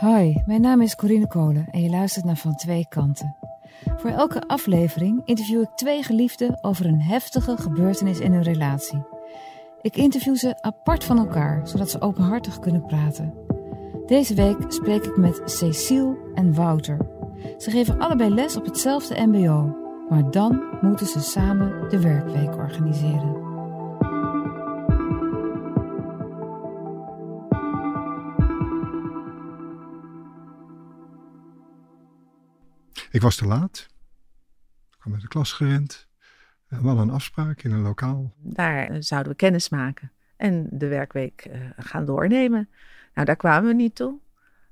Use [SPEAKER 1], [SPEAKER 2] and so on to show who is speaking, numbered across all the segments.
[SPEAKER 1] Hoi, mijn naam is Corine Kolen en je luistert naar Van Twee Kanten. Voor elke aflevering interview ik twee geliefden over een heftige gebeurtenis in hun relatie. Ik interview ze apart van elkaar, zodat ze openhartig kunnen praten. Deze week spreek ik met Cecile en Wouter. Ze geven allebei les op hetzelfde MBO, maar dan moeten ze samen de werkweek organiseren.
[SPEAKER 2] Ik was te laat. Ik kwam met de klas gerend. We hadden een afspraak in een lokaal.
[SPEAKER 3] Daar eh, zouden we kennis maken en de werkweek eh, gaan doornemen. Nou, daar kwamen we niet toe.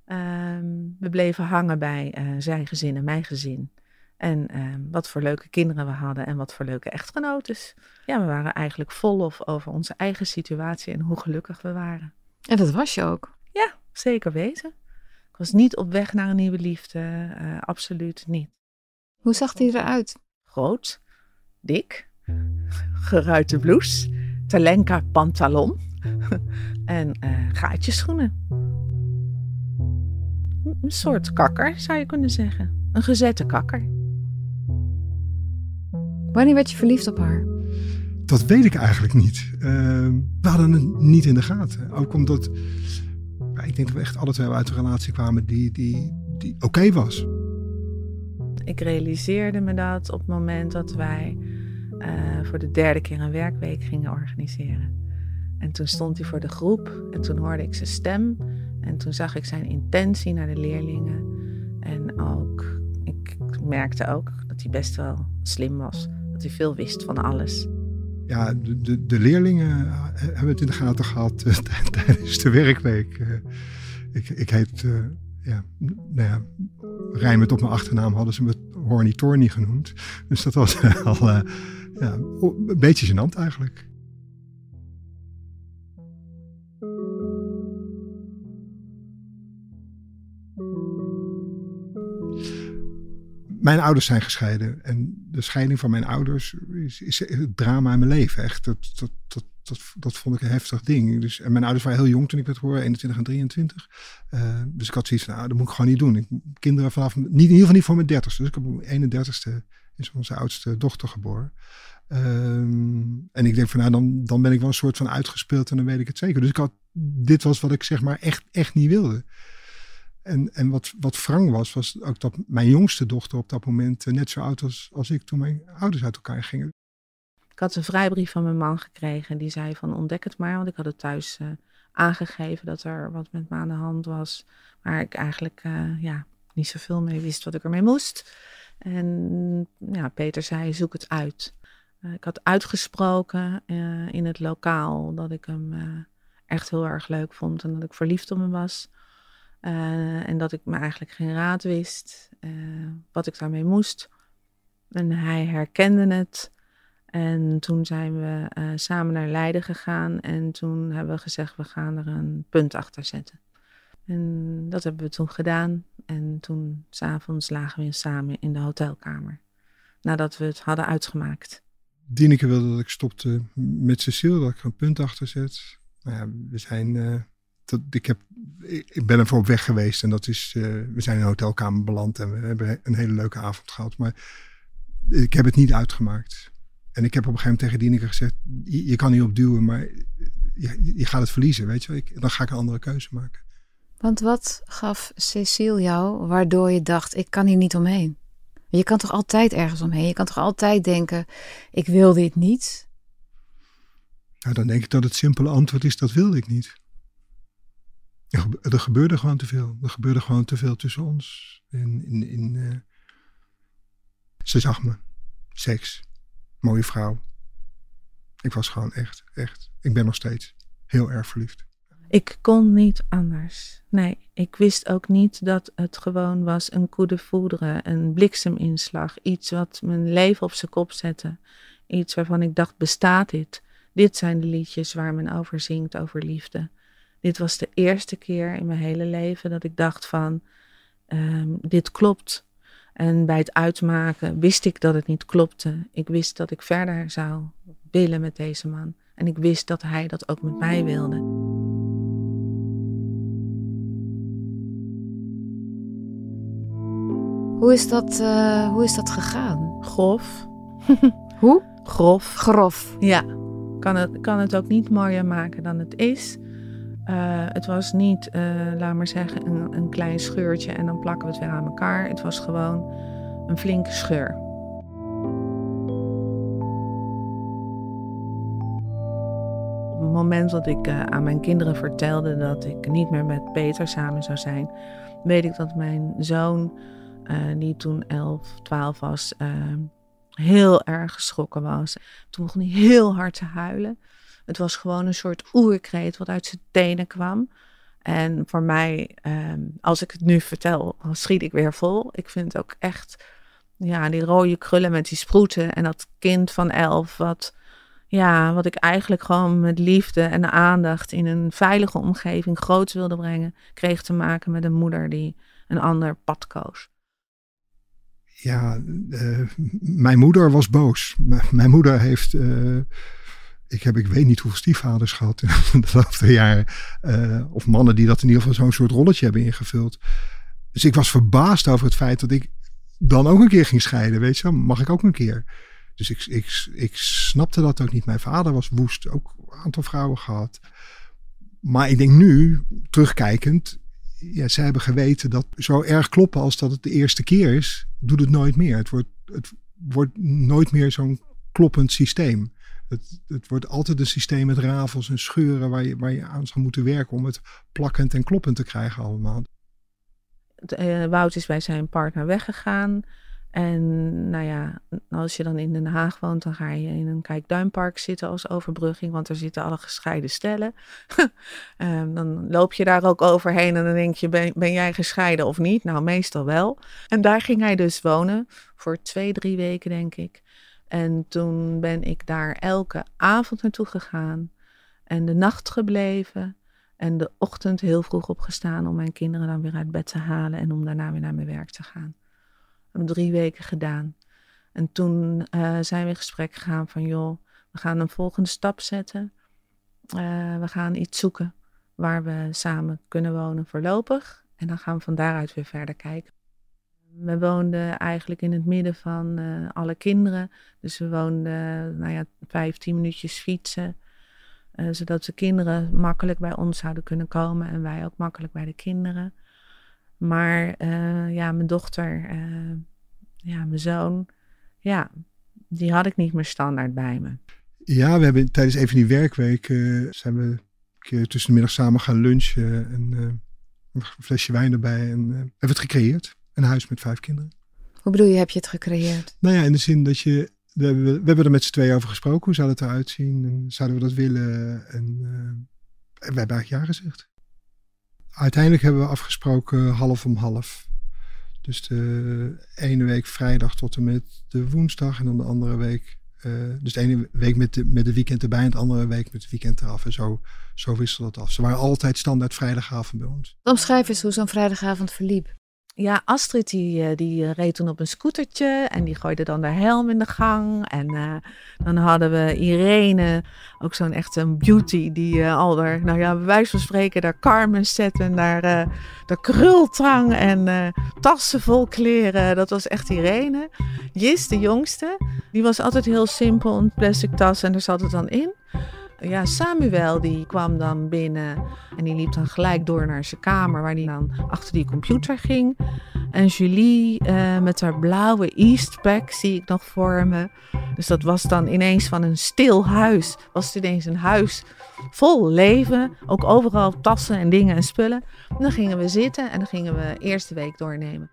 [SPEAKER 3] Ehm, we bleven hangen bij uh, zijn gezin en mijn gezin. En ehm, wat voor leuke kinderen we hadden en wat voor leuke echtgenotes. Ja, we waren eigenlijk vol over onze eigen situatie en hoe gelukkig we waren.
[SPEAKER 1] En dat was je ook?
[SPEAKER 3] Ja, zeker weten. Ik was niet op weg naar een nieuwe liefde, uh, absoluut niet.
[SPEAKER 1] Hoe zag hij eruit?
[SPEAKER 3] Groot, dik, geruite blouse, talenka pantalon en uh, gaatjeschoenen. Een soort kakker, zou je kunnen zeggen. Een gezette kakker.
[SPEAKER 1] Wanneer werd je verliefd op haar?
[SPEAKER 2] Dat weet ik eigenlijk niet. Uh, we hadden het niet in de gaten. Ook omdat ik denk dat we echt alle twee uit een relatie kwamen die, die, die oké was.
[SPEAKER 3] Ik realiseerde me dat op het moment dat wij uh, voor de derde keer een werkweek gingen organiseren. En toen stond hij voor de groep en toen hoorde ik zijn stem. En toen zag ik zijn intentie naar de leerlingen. En ook, ik merkte ook dat hij best wel slim was. Dat hij veel wist van alles
[SPEAKER 2] ja, de, de, leerlingen eh, hebben het in de gaten gehad uh, tijdens de werkweek. Uh, ik, ik heet, ja, nou ja, rijmend op mijn achternaam hadden ze me Horny Torny genoemd. Dus dat was al ja, een beetje gênant eigenlijk. Mijn ouders zijn gescheiden. En de scheiding van mijn ouders is, is het drama in mijn leven. Echt, dat, dat, dat, dat, dat vond ik een heftig ding. Dus, en mijn ouders waren heel jong toen ik werd geboren, 21 en 23. Uh, dus ik had zoiets van, nou, dat moet ik gewoon niet doen. Ik, kinderen vanaf, niet, in ieder geval niet voor mijn dertigste. Dus ik heb mijn 31ste is onze oudste dochter geboren. Um, en ik denk van, nou, dan, dan ben ik wel een soort van uitgespeeld en dan weet ik het zeker. Dus ik had, dit was wat ik zeg maar echt, echt niet wilde. En, en wat, wat was, was ook dat mijn jongste dochter op dat moment eh, net zo oud was als ik toen mijn ouders uit elkaar gingen.
[SPEAKER 3] Ik had een vrijbrief van mijn man gekregen. Die zei van ontdek het maar. Want ik had het thuis uh, aangegeven dat er wat met me aan de hand was. Maar ik eigenlijk uh, ja, niet zoveel mee wist wat ik ermee moest. En ja, Peter zei zoek het uit. Ik had uitgesproken in het lokaal dat ik hem echt heel erg leuk vond. En dat ik verliefd op hem was. Uh, en dat ik me eigenlijk geen raad wist uh, wat ik daarmee moest. En hij herkende het. En toen zijn we uh, samen naar Leiden gegaan. En toen hebben we gezegd, we gaan er een punt achter zetten. En dat hebben we toen gedaan. En toen, s'avonds, lagen we samen in de hotelkamer. Nadat we het hadden uitgemaakt.
[SPEAKER 2] Dieneke wilde dat ik stopte met Cecile, dat ik er een punt achter zet. Nou ja, we zijn ik, heb, ik ben ervoor op weg geweest en dat is, uh, we zijn in een hotelkamer beland en we hebben een hele leuke avond gehad. Maar ik heb het niet uitgemaakt. En ik heb op een gegeven moment tegen Dieneke gezegd, je, je kan niet opduwen, maar je, je, gaat het verliezen, weet je ik, Dan ga ik een andere keuze maken.
[SPEAKER 1] Want wat gaf Cecile jou waardoor je dacht, ik kan hier niet omheen? Je kan toch altijd ergens omheen? Je kan toch altijd denken, ik wil dit niet?
[SPEAKER 2] Nou, dan denk ik dat het simpele antwoord is, dat wilde ik niet. Er gebeurde gewoon te veel. Er gebeurde gewoon te veel tussen ons. In, in, in. Ze zag me. Seks. Mooie vrouw. Ik was gewoon echt, echt. Ik ben nog steeds heel erg verliefd.
[SPEAKER 3] Ik kon niet anders. Nee, ik wist ook niet dat het gewoon was een coup de foudre, een blikseminslag. Iets wat mijn leven op zijn kop zette. Iets waarvan ik dacht, bestaat dit? Dit zijn de liedjes waar men over zingt, over liefde. Dit was de eerste keer in mijn hele leven dat ik dacht van, um, dit klopt. En bij het uitmaken wist ik dat het niet klopte. Ik wist dat ik verder zou willen met deze man. En ik wist dat hij dat ook met mij wilde.
[SPEAKER 1] Hoe is dat, uh, hoe is dat gegaan?
[SPEAKER 3] Grof.
[SPEAKER 1] hoe?
[SPEAKER 3] Grof.
[SPEAKER 1] Grof.
[SPEAKER 3] Ja. Kan het, kan het ook niet mooier maken dan het is. Uh, het was niet, uh, laat maar zeggen, een, een klein scheurtje en dan plakken we het weer aan elkaar. Het was gewoon een flinke scheur. Op het moment dat ik uh, aan mijn kinderen vertelde dat ik niet meer met Peter samen zou zijn, weet ik dat mijn zoon, die toen 11, 12 was, heel erg geschrokken was. Toen begon hij heel hard te huilen. Het was gewoon een soort oerkreet wat uit zijn tenen kwam. En voor mij, ehm, als ik het nu vertel, schiet ik weer vol. Ik vind ook echt, ja, die rode krullen met die sproeten en dat kind van elf, wat, ja, wat ik eigenlijk gewoon met liefde en aandacht in een veilige omgeving groot wilde brengen, kreeg te maken met een moeder die een ander pad koos.
[SPEAKER 2] Ja, uh, mijn moeder was boos. Mijn moeder heeft. Uh, ik heb, ik weet niet hoeveel stiefvaders gehad in de der jaren. Uh, of mannen die dat in ieder geval zo'n soort rolletje hebben ingevuld. Dus ik was verbaasd over het feit dat ik dan ook een keer ging scheiden. Weet je, mag ik ook een keer. Dus ik, ik, ik snapte dat ook niet. Mijn vader was woest, ook een aantal vrouwen gehad. Maar ik denk nu, terugkijkend, ja, ze hebben geweten dat zo erg kloppen als dat het de eerste keer is, doet het nooit meer. Het wordt, het wordt nooit meer zo'n kloppend systeem. Het, het wordt altijd een systeem met rafels en scheuren waar je, waar je aan zou moeten werken om het plakkend en kloppend te krijgen allemaal.
[SPEAKER 3] Uh, Wout is bij zijn partner weggegaan. En nou ja, als je dan in Den Haag woont, dan ga je in een kijkduinpark zitten als overbrugging, want er zitten alle gescheiden stellen. um, dan loop je daar ook overheen en dan denk je, ben, ben jij gescheiden of niet? Nou, meestal wel. En daar ging hij dus wonen voor twee, drie weken, denk ik. En toen ben ik daar elke avond naartoe gegaan en de nacht gebleven. En de ochtend heel vroeg opgestaan om mijn kinderen dan weer uit bed te halen en om daarna weer naar mijn werk te gaan hebben drie weken gedaan. En toen uh, zijn we in gesprek gegaan van joh, we gaan een volgende stap zetten. Uh, we gaan iets zoeken waar we samen kunnen wonen voorlopig. En dan gaan we van daaruit weer verder kijken. We woonden eigenlijk in het midden van uh, alle kinderen. Dus we woonden, nou ja, 15 minuutjes fietsen. zodat de kinderen makkelijk bij ons zouden kunnen komen en wij ook makkelijk bij de kinderen. Maar uh, ja, mijn dochter, ja, mijn zoon, ja, die had ik niet meer standaard bij me.
[SPEAKER 2] Ja, we hebben tijdens een van die werkweken zijn we een keer tussen de middag samen gaan lunchen en een flesje wijn erbij en hebben het gecreëerd. Een huis met vijf kinderen.
[SPEAKER 1] Hoe bedoel je, heb je het gecreëerd?
[SPEAKER 2] Nou ja, in de zin dat je, we hebben, we hebben er met z'n twee over gesproken. Hoe zou het eruit zien en zouden we dat willen? En, en we hebben eigenlijk ja gezegd uiteindelijk hebben we afgesproken half om half. Dus de ene week vrijdag tot en met de woensdag en dan de andere week. Uh, dus de ene week met de, met de weekend erbij en de andere week met het weekend eraf. En zo, zo wisselde dat af. Ze waren altijd standaard vrijdagavond bij ons.
[SPEAKER 1] Omschrijf eens hoe zo'n vrijdagavond verliep.
[SPEAKER 3] Ja, Astrid die, eh, die reed toen op een scootertje en die gooide dan de helm in de gang. En uh, dan hadden we Irene, ook zo'n echte beauty, die al daar, nou ja, bij wijze van spreken, daar Carmen zetten, daar uh, de en tassen vol kleren. Dat was echt Irene. Jis, de jongste, die was altijd heel simpel, een plastic tas en daar zat het dan in. Ja, Samuel die kwam dan binnen en die liep dan gelijk door naar zijn kamer waar hij dan achter die computer ging. En Julie uh, met haar blauwe Eastpack zie ik nog voor me. Dus dat was dan ineens van een stil huis. Was het ineens een huis vol leven. Ook overal tassen en dingen en spullen. En dan gingen we zitten en dan gingen we eerste week doornemen.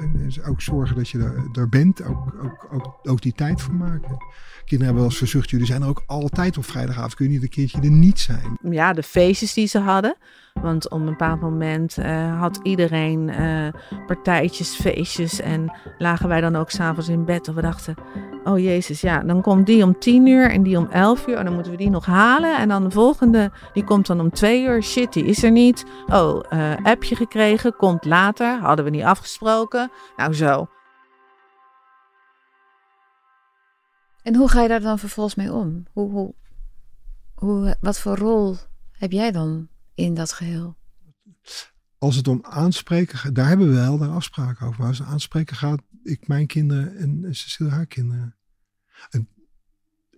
[SPEAKER 2] En ook zorgen dat je er, bent, ook, ook, ook, ook die tijd voor maken. Kinderen hebben wel eens verzucht, jullie zijn er ook altijd op vrijdagavond. Kun je niet een keertje er niet zijn?
[SPEAKER 3] Ja, de feestjes die ze hadden. Want op een bepaald moment uh, had iedereen uh, partijtjes, feestjes. En lagen wij dan ook s'avonds in bed. En we dachten, oh jezus, ja, dan komt die om tien uur en die om elf uur. En dan moeten we die nog halen. En dan de volgende, die komt dan om twee uur. Shit, die is er niet. Oh, uh, appje gekregen, komt later. Hadden we niet afgesproken. Nou, zo.
[SPEAKER 1] En hoe ga je daar dan vervolgens mee om? Hoe, hoe, hoe, wat voor rol heb jij dan in dat geheel?
[SPEAKER 2] als het om aanspreken gaat, daar hebben we wel daar afspraken over. Maar als het aanspreken gaat, ik mijn kinderen en Cecile haar kinderen. En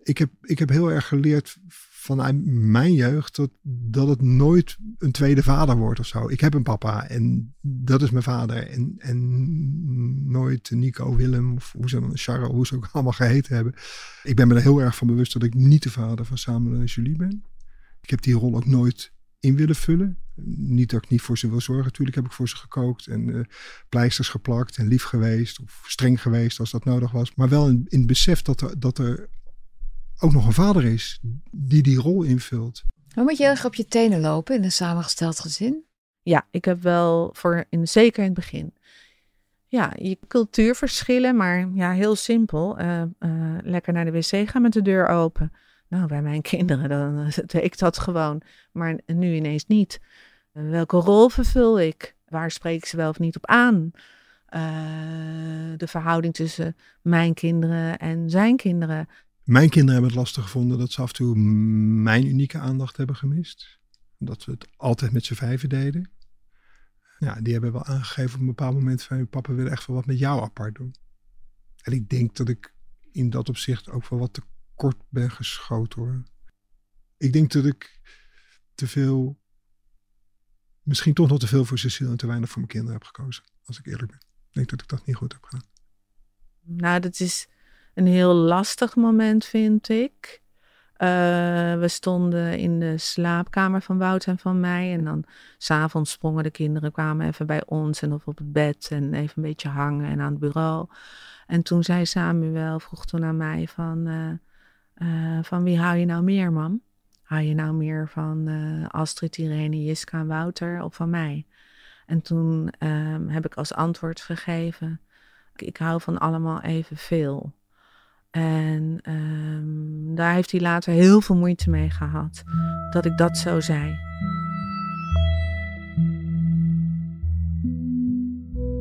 [SPEAKER 2] ik, heb, ik heb heel erg geleerd vanuit mijn jeugd dat, dat het nooit een tweede vader wordt of zo. Ik heb een papa en dat is mijn vader. En, en nooit Nico, Willem of hoe ze hoe ze ook allemaal geheten hebben. Ik ben me er heel erg van bewust dat ik niet de vader van Samuel en Julie ben. Ik heb die rol ook nooit in willen vullen. Niet dat ik niet voor ze wil zorgen. Natuurlijk heb ik voor ze gekookt en uh, pleisters geplakt en lief geweest of streng geweest als dat nodig was. Maar wel in, in het besef dat er, dat er ook nog een vader is die die rol invult.
[SPEAKER 1] Maar moet je erg op je tenen lopen in een samengesteld gezin?
[SPEAKER 3] Ja, ik heb wel voor, in, zeker in het begin. Ja, je cultuurverschillen, maar ja, heel simpel. Uh, uh, lekker naar de wc gaan met de deur open. Nou, bij mijn kinderen dan deed ik dat gewoon, maar nu ineens niet. Welke rol vervul ik? Waar spreek ik ze wel of niet op aan? Uh, de verhouding tussen mijn kinderen en zijn kinderen.
[SPEAKER 2] Mijn kinderen hebben het lastig gevonden dat ze af en toe mijn unieke aandacht hebben gemist. Dat we het altijd met z'n vijven deden. Ja, die hebben wel aangegeven op een bepaald moment van papa wil echt wel wat met jou apart doen. En ik denk dat ik in dat opzicht ook wel wat tekort ben geschoten hoor. Ik denk dat ik te veel, misschien toch nog te veel voor Cecile en te weinig voor mijn kinderen heb gekozen. Als ik eerlijk ben. Ik denk dat ik dat niet goed heb gedaan.
[SPEAKER 3] Nou, dat is een heel lastig moment, vind ik. Uh, we stonden in de slaapkamer van Wout en van mij. En dan s'avonds sprongen de kinderen, kwamen even bij ons en op het bed en even een beetje hangen en aan het bureau. En toen zei Samuel, vroeg toen aan mij van, uh, uh, van wie hou je nou meer, mam? Hou je nou meer van Astrid, Irene, Jiska en Wouter of van mij? En toen um, heb ik als antwoord gegeven, ik, hou van allemaal evenveel. En um, daar heeft hij later heel veel moeite mee gehad dat ik dat zo zei.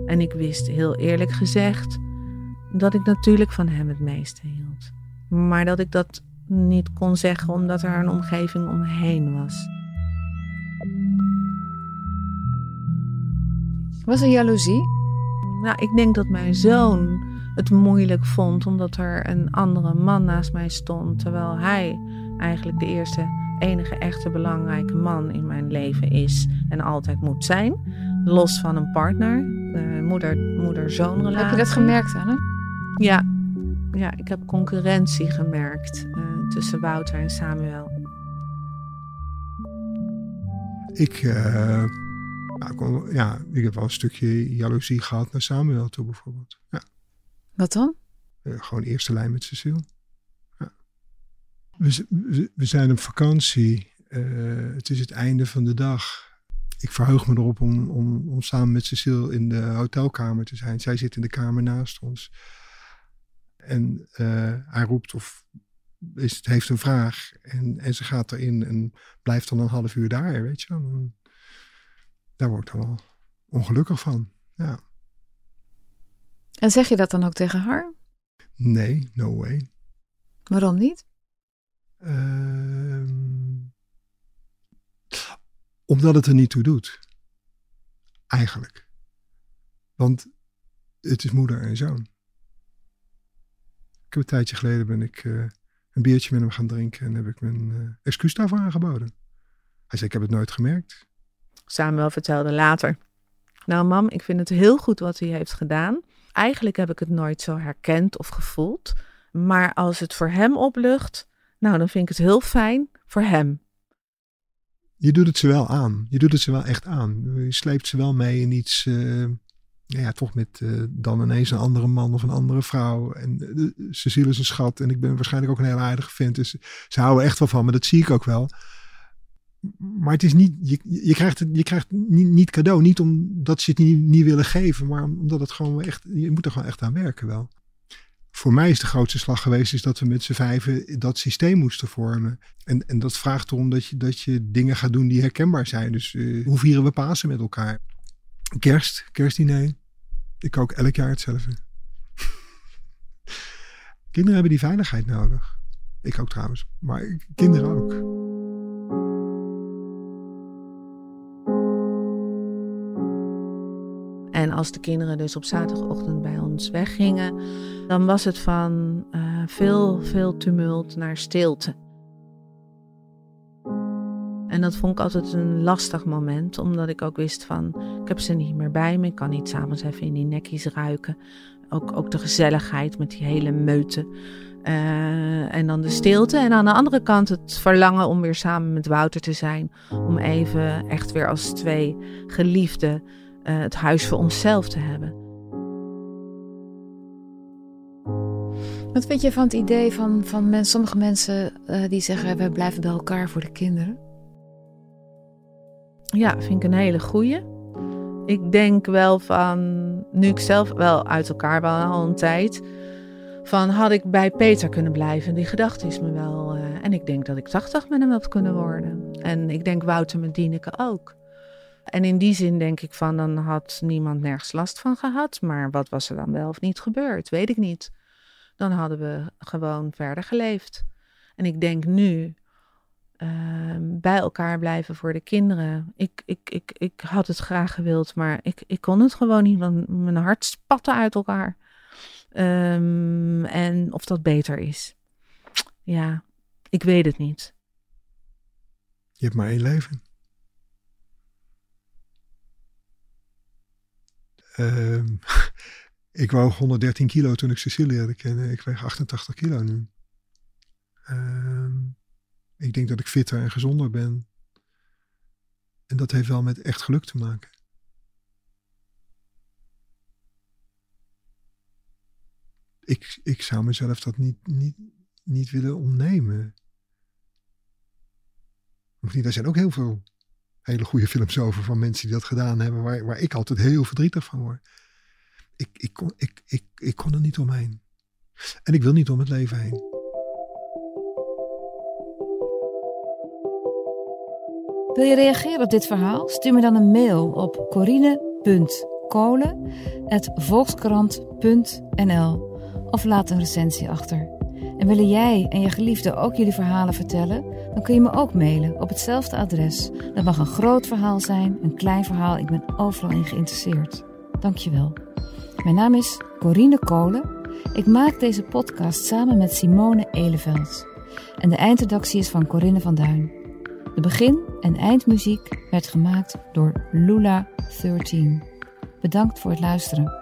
[SPEAKER 3] En ik wist heel eerlijk gezegd dat ik natuurlijk van hem het meeste hield. Maar dat ik dat niet kon zeggen omdat er een omgeving omheen was.
[SPEAKER 1] Was er jaloezie?
[SPEAKER 3] Nou, ik denk dat mijn zoon het moeilijk vond omdat er een andere man naast mij stond, terwijl hij eigenlijk de eerste, enige echte belangrijke man in mijn leven is en altijd moet zijn, los van een partner, moeder-zoon moeder
[SPEAKER 1] Heb je dat gemerkt, Anne?
[SPEAKER 3] Ja, ja ik heb concurrentie gemerkt uh, tussen Wouter en Samuel.
[SPEAKER 2] Ik, uh, nou, ja, ik heb wel een stukje jaloezie gehad naar Samuel toe bijvoorbeeld. Ja.
[SPEAKER 1] Wat dan?
[SPEAKER 2] Uh, gewoon eerste lijn met Cecile. Ja. We, we, we, zijn op vakantie. Uh, het is het einde van de dag. Ik verheug me erop om, om, om samen met Cecile in de hotelkamer te zijn. Zij zit in de kamer naast ons. En uh, hij roept of is, heeft een vraag. En, en ze gaat erin en blijft dan een half uur daar, weet je. En daar word ik dan wel ongelukkig van. Ja.
[SPEAKER 1] En zeg je dat dan ook tegen haar?
[SPEAKER 2] Nee, no way.
[SPEAKER 1] Waarom niet?
[SPEAKER 2] Uh, omdat het er niet toe doet. Eigenlijk. Want het is moeder en zoon. Ik heb een tijdje geleden ben ik uh, een biertje met hem gaan drinken en heb ik mijn uh, excuus daarvoor aangeboden. Hij zei, ik heb het nooit gemerkt.
[SPEAKER 3] Samuel vertelde later. Nou mam, ik vind het heel goed wat hij heeft gedaan. Eigenlijk heb ik het nooit zo herkend of gevoeld. Maar als het voor hem oplucht, nou dan vind ik het heel fijn voor hem.
[SPEAKER 2] Je doet het ze wel aan. Je doet het ze wel echt aan. Je sleept ze wel mee in iets. Uh, ja, toch met uh, dan ineens een andere man of een andere vrouw. En uh, Cecile is een schat. En ik ben waarschijnlijk ook een heel aardige vent. Dus ze houden echt wel van me. Dat zie ik ook wel. Maar het is niet, je, je krijgt je krijgt niet, niet cadeau. Niet omdat ze het niet, niet willen geven, maar omdat het gewoon echt, je moet er gewoon echt aan werken wel. Voor mij is de grootste slag geweest is dat we met z'n vijven dat systeem moesten vormen. En, en dat vraagt erom dat je, dat je dingen gaat doen die herkenbaar zijn. Dus uh, hoe vieren we Pasen met elkaar? Kerst, kerstdiner. Ik kook elk jaar hetzelfde. kinderen hebben die veiligheid nodig. Ik ook trouwens, maar kinderen ook.
[SPEAKER 3] En als de kinderen dus op zaterdagochtend bij ons weggingen, dan was het van uh, veel, veel tumult naar stilte. En dat vond ik altijd een lastig moment, omdat ik ook wist van, ik heb ze niet meer bij me. Ik kan niet s'avonds even in die nekjes ruiken. Ook, ook de gezelligheid met die hele meute. Uh, en dan de stilte. En aan de andere kant het verlangen om weer samen met Wouter te zijn. Om even echt weer als twee geliefden uh, het huis voor onszelf te hebben.
[SPEAKER 1] Wat vind je van het idee van, van sommige mensen uh, die zeggen: we blijven bij elkaar voor de kinderen?
[SPEAKER 3] Ja, vind ik een hele goeie. Ik denk wel van, nu ik zelf wel uit elkaar ben al een tijd, van had ik bij Peter kunnen blijven. Die gedachte is me wel. Uh, en ik denk dat ik 80 met hem had kunnen worden. En ik denk Wouter met Dieneke ook. En in die zin denk ik van, dan had niemand nergens last van gehad. Maar wat was er dan wel of niet gebeurd? Weet ik niet. Dan hadden we gewoon verder geleefd. En ik denk nu, Ehm, bij elkaar blijven voor de kinderen. Ik, ik, ik, ik had het graag gewild, maar ik, ik kon het gewoon niet, want mijn hart spatte uit elkaar. Um, en of dat beter is. Ja, ik weet het niet.
[SPEAKER 2] Je hebt maar één leven. Um, ik woog 113 kilo toen ik Cecilia leerde kennen. Ik weeg 88 kilo nu. Um, ik denk dat ik fitter en gezonder ben. En dat heeft wel met echt geluk te maken. Ik, ik zou mezelf dat niet, niet, niet willen ontnemen. Of niet, er zijn ook heel veel hele goede films over van mensen die dat gedaan hebben, waar, waar ik altijd heel verdrietig van word. Ik, ik, kon, ik, ik, ik kon er niet omheen. En ik wil niet om het leven heen.
[SPEAKER 1] Wil je reageren op dit verhaal? Stuur me dan een mail op corine.kolen.volkskrant.nl of laat een recensie achter. En willen jij en je geliefde ook jullie verhalen vertellen? Dan kun je me ook mailen op hetzelfde adres. Dat mag een groot verhaal zijn, een klein verhaal. Ik ben overal in geïnteresseerd. Dankjewel. Mijn naam is Corine Kolen. Ik maak deze podcast samen met Simone Eleveld. En de eindredactie is van Corinne van Duin. De begin- en eindmuziek werd gemaakt door Lula 13. Bedankt voor het luisteren.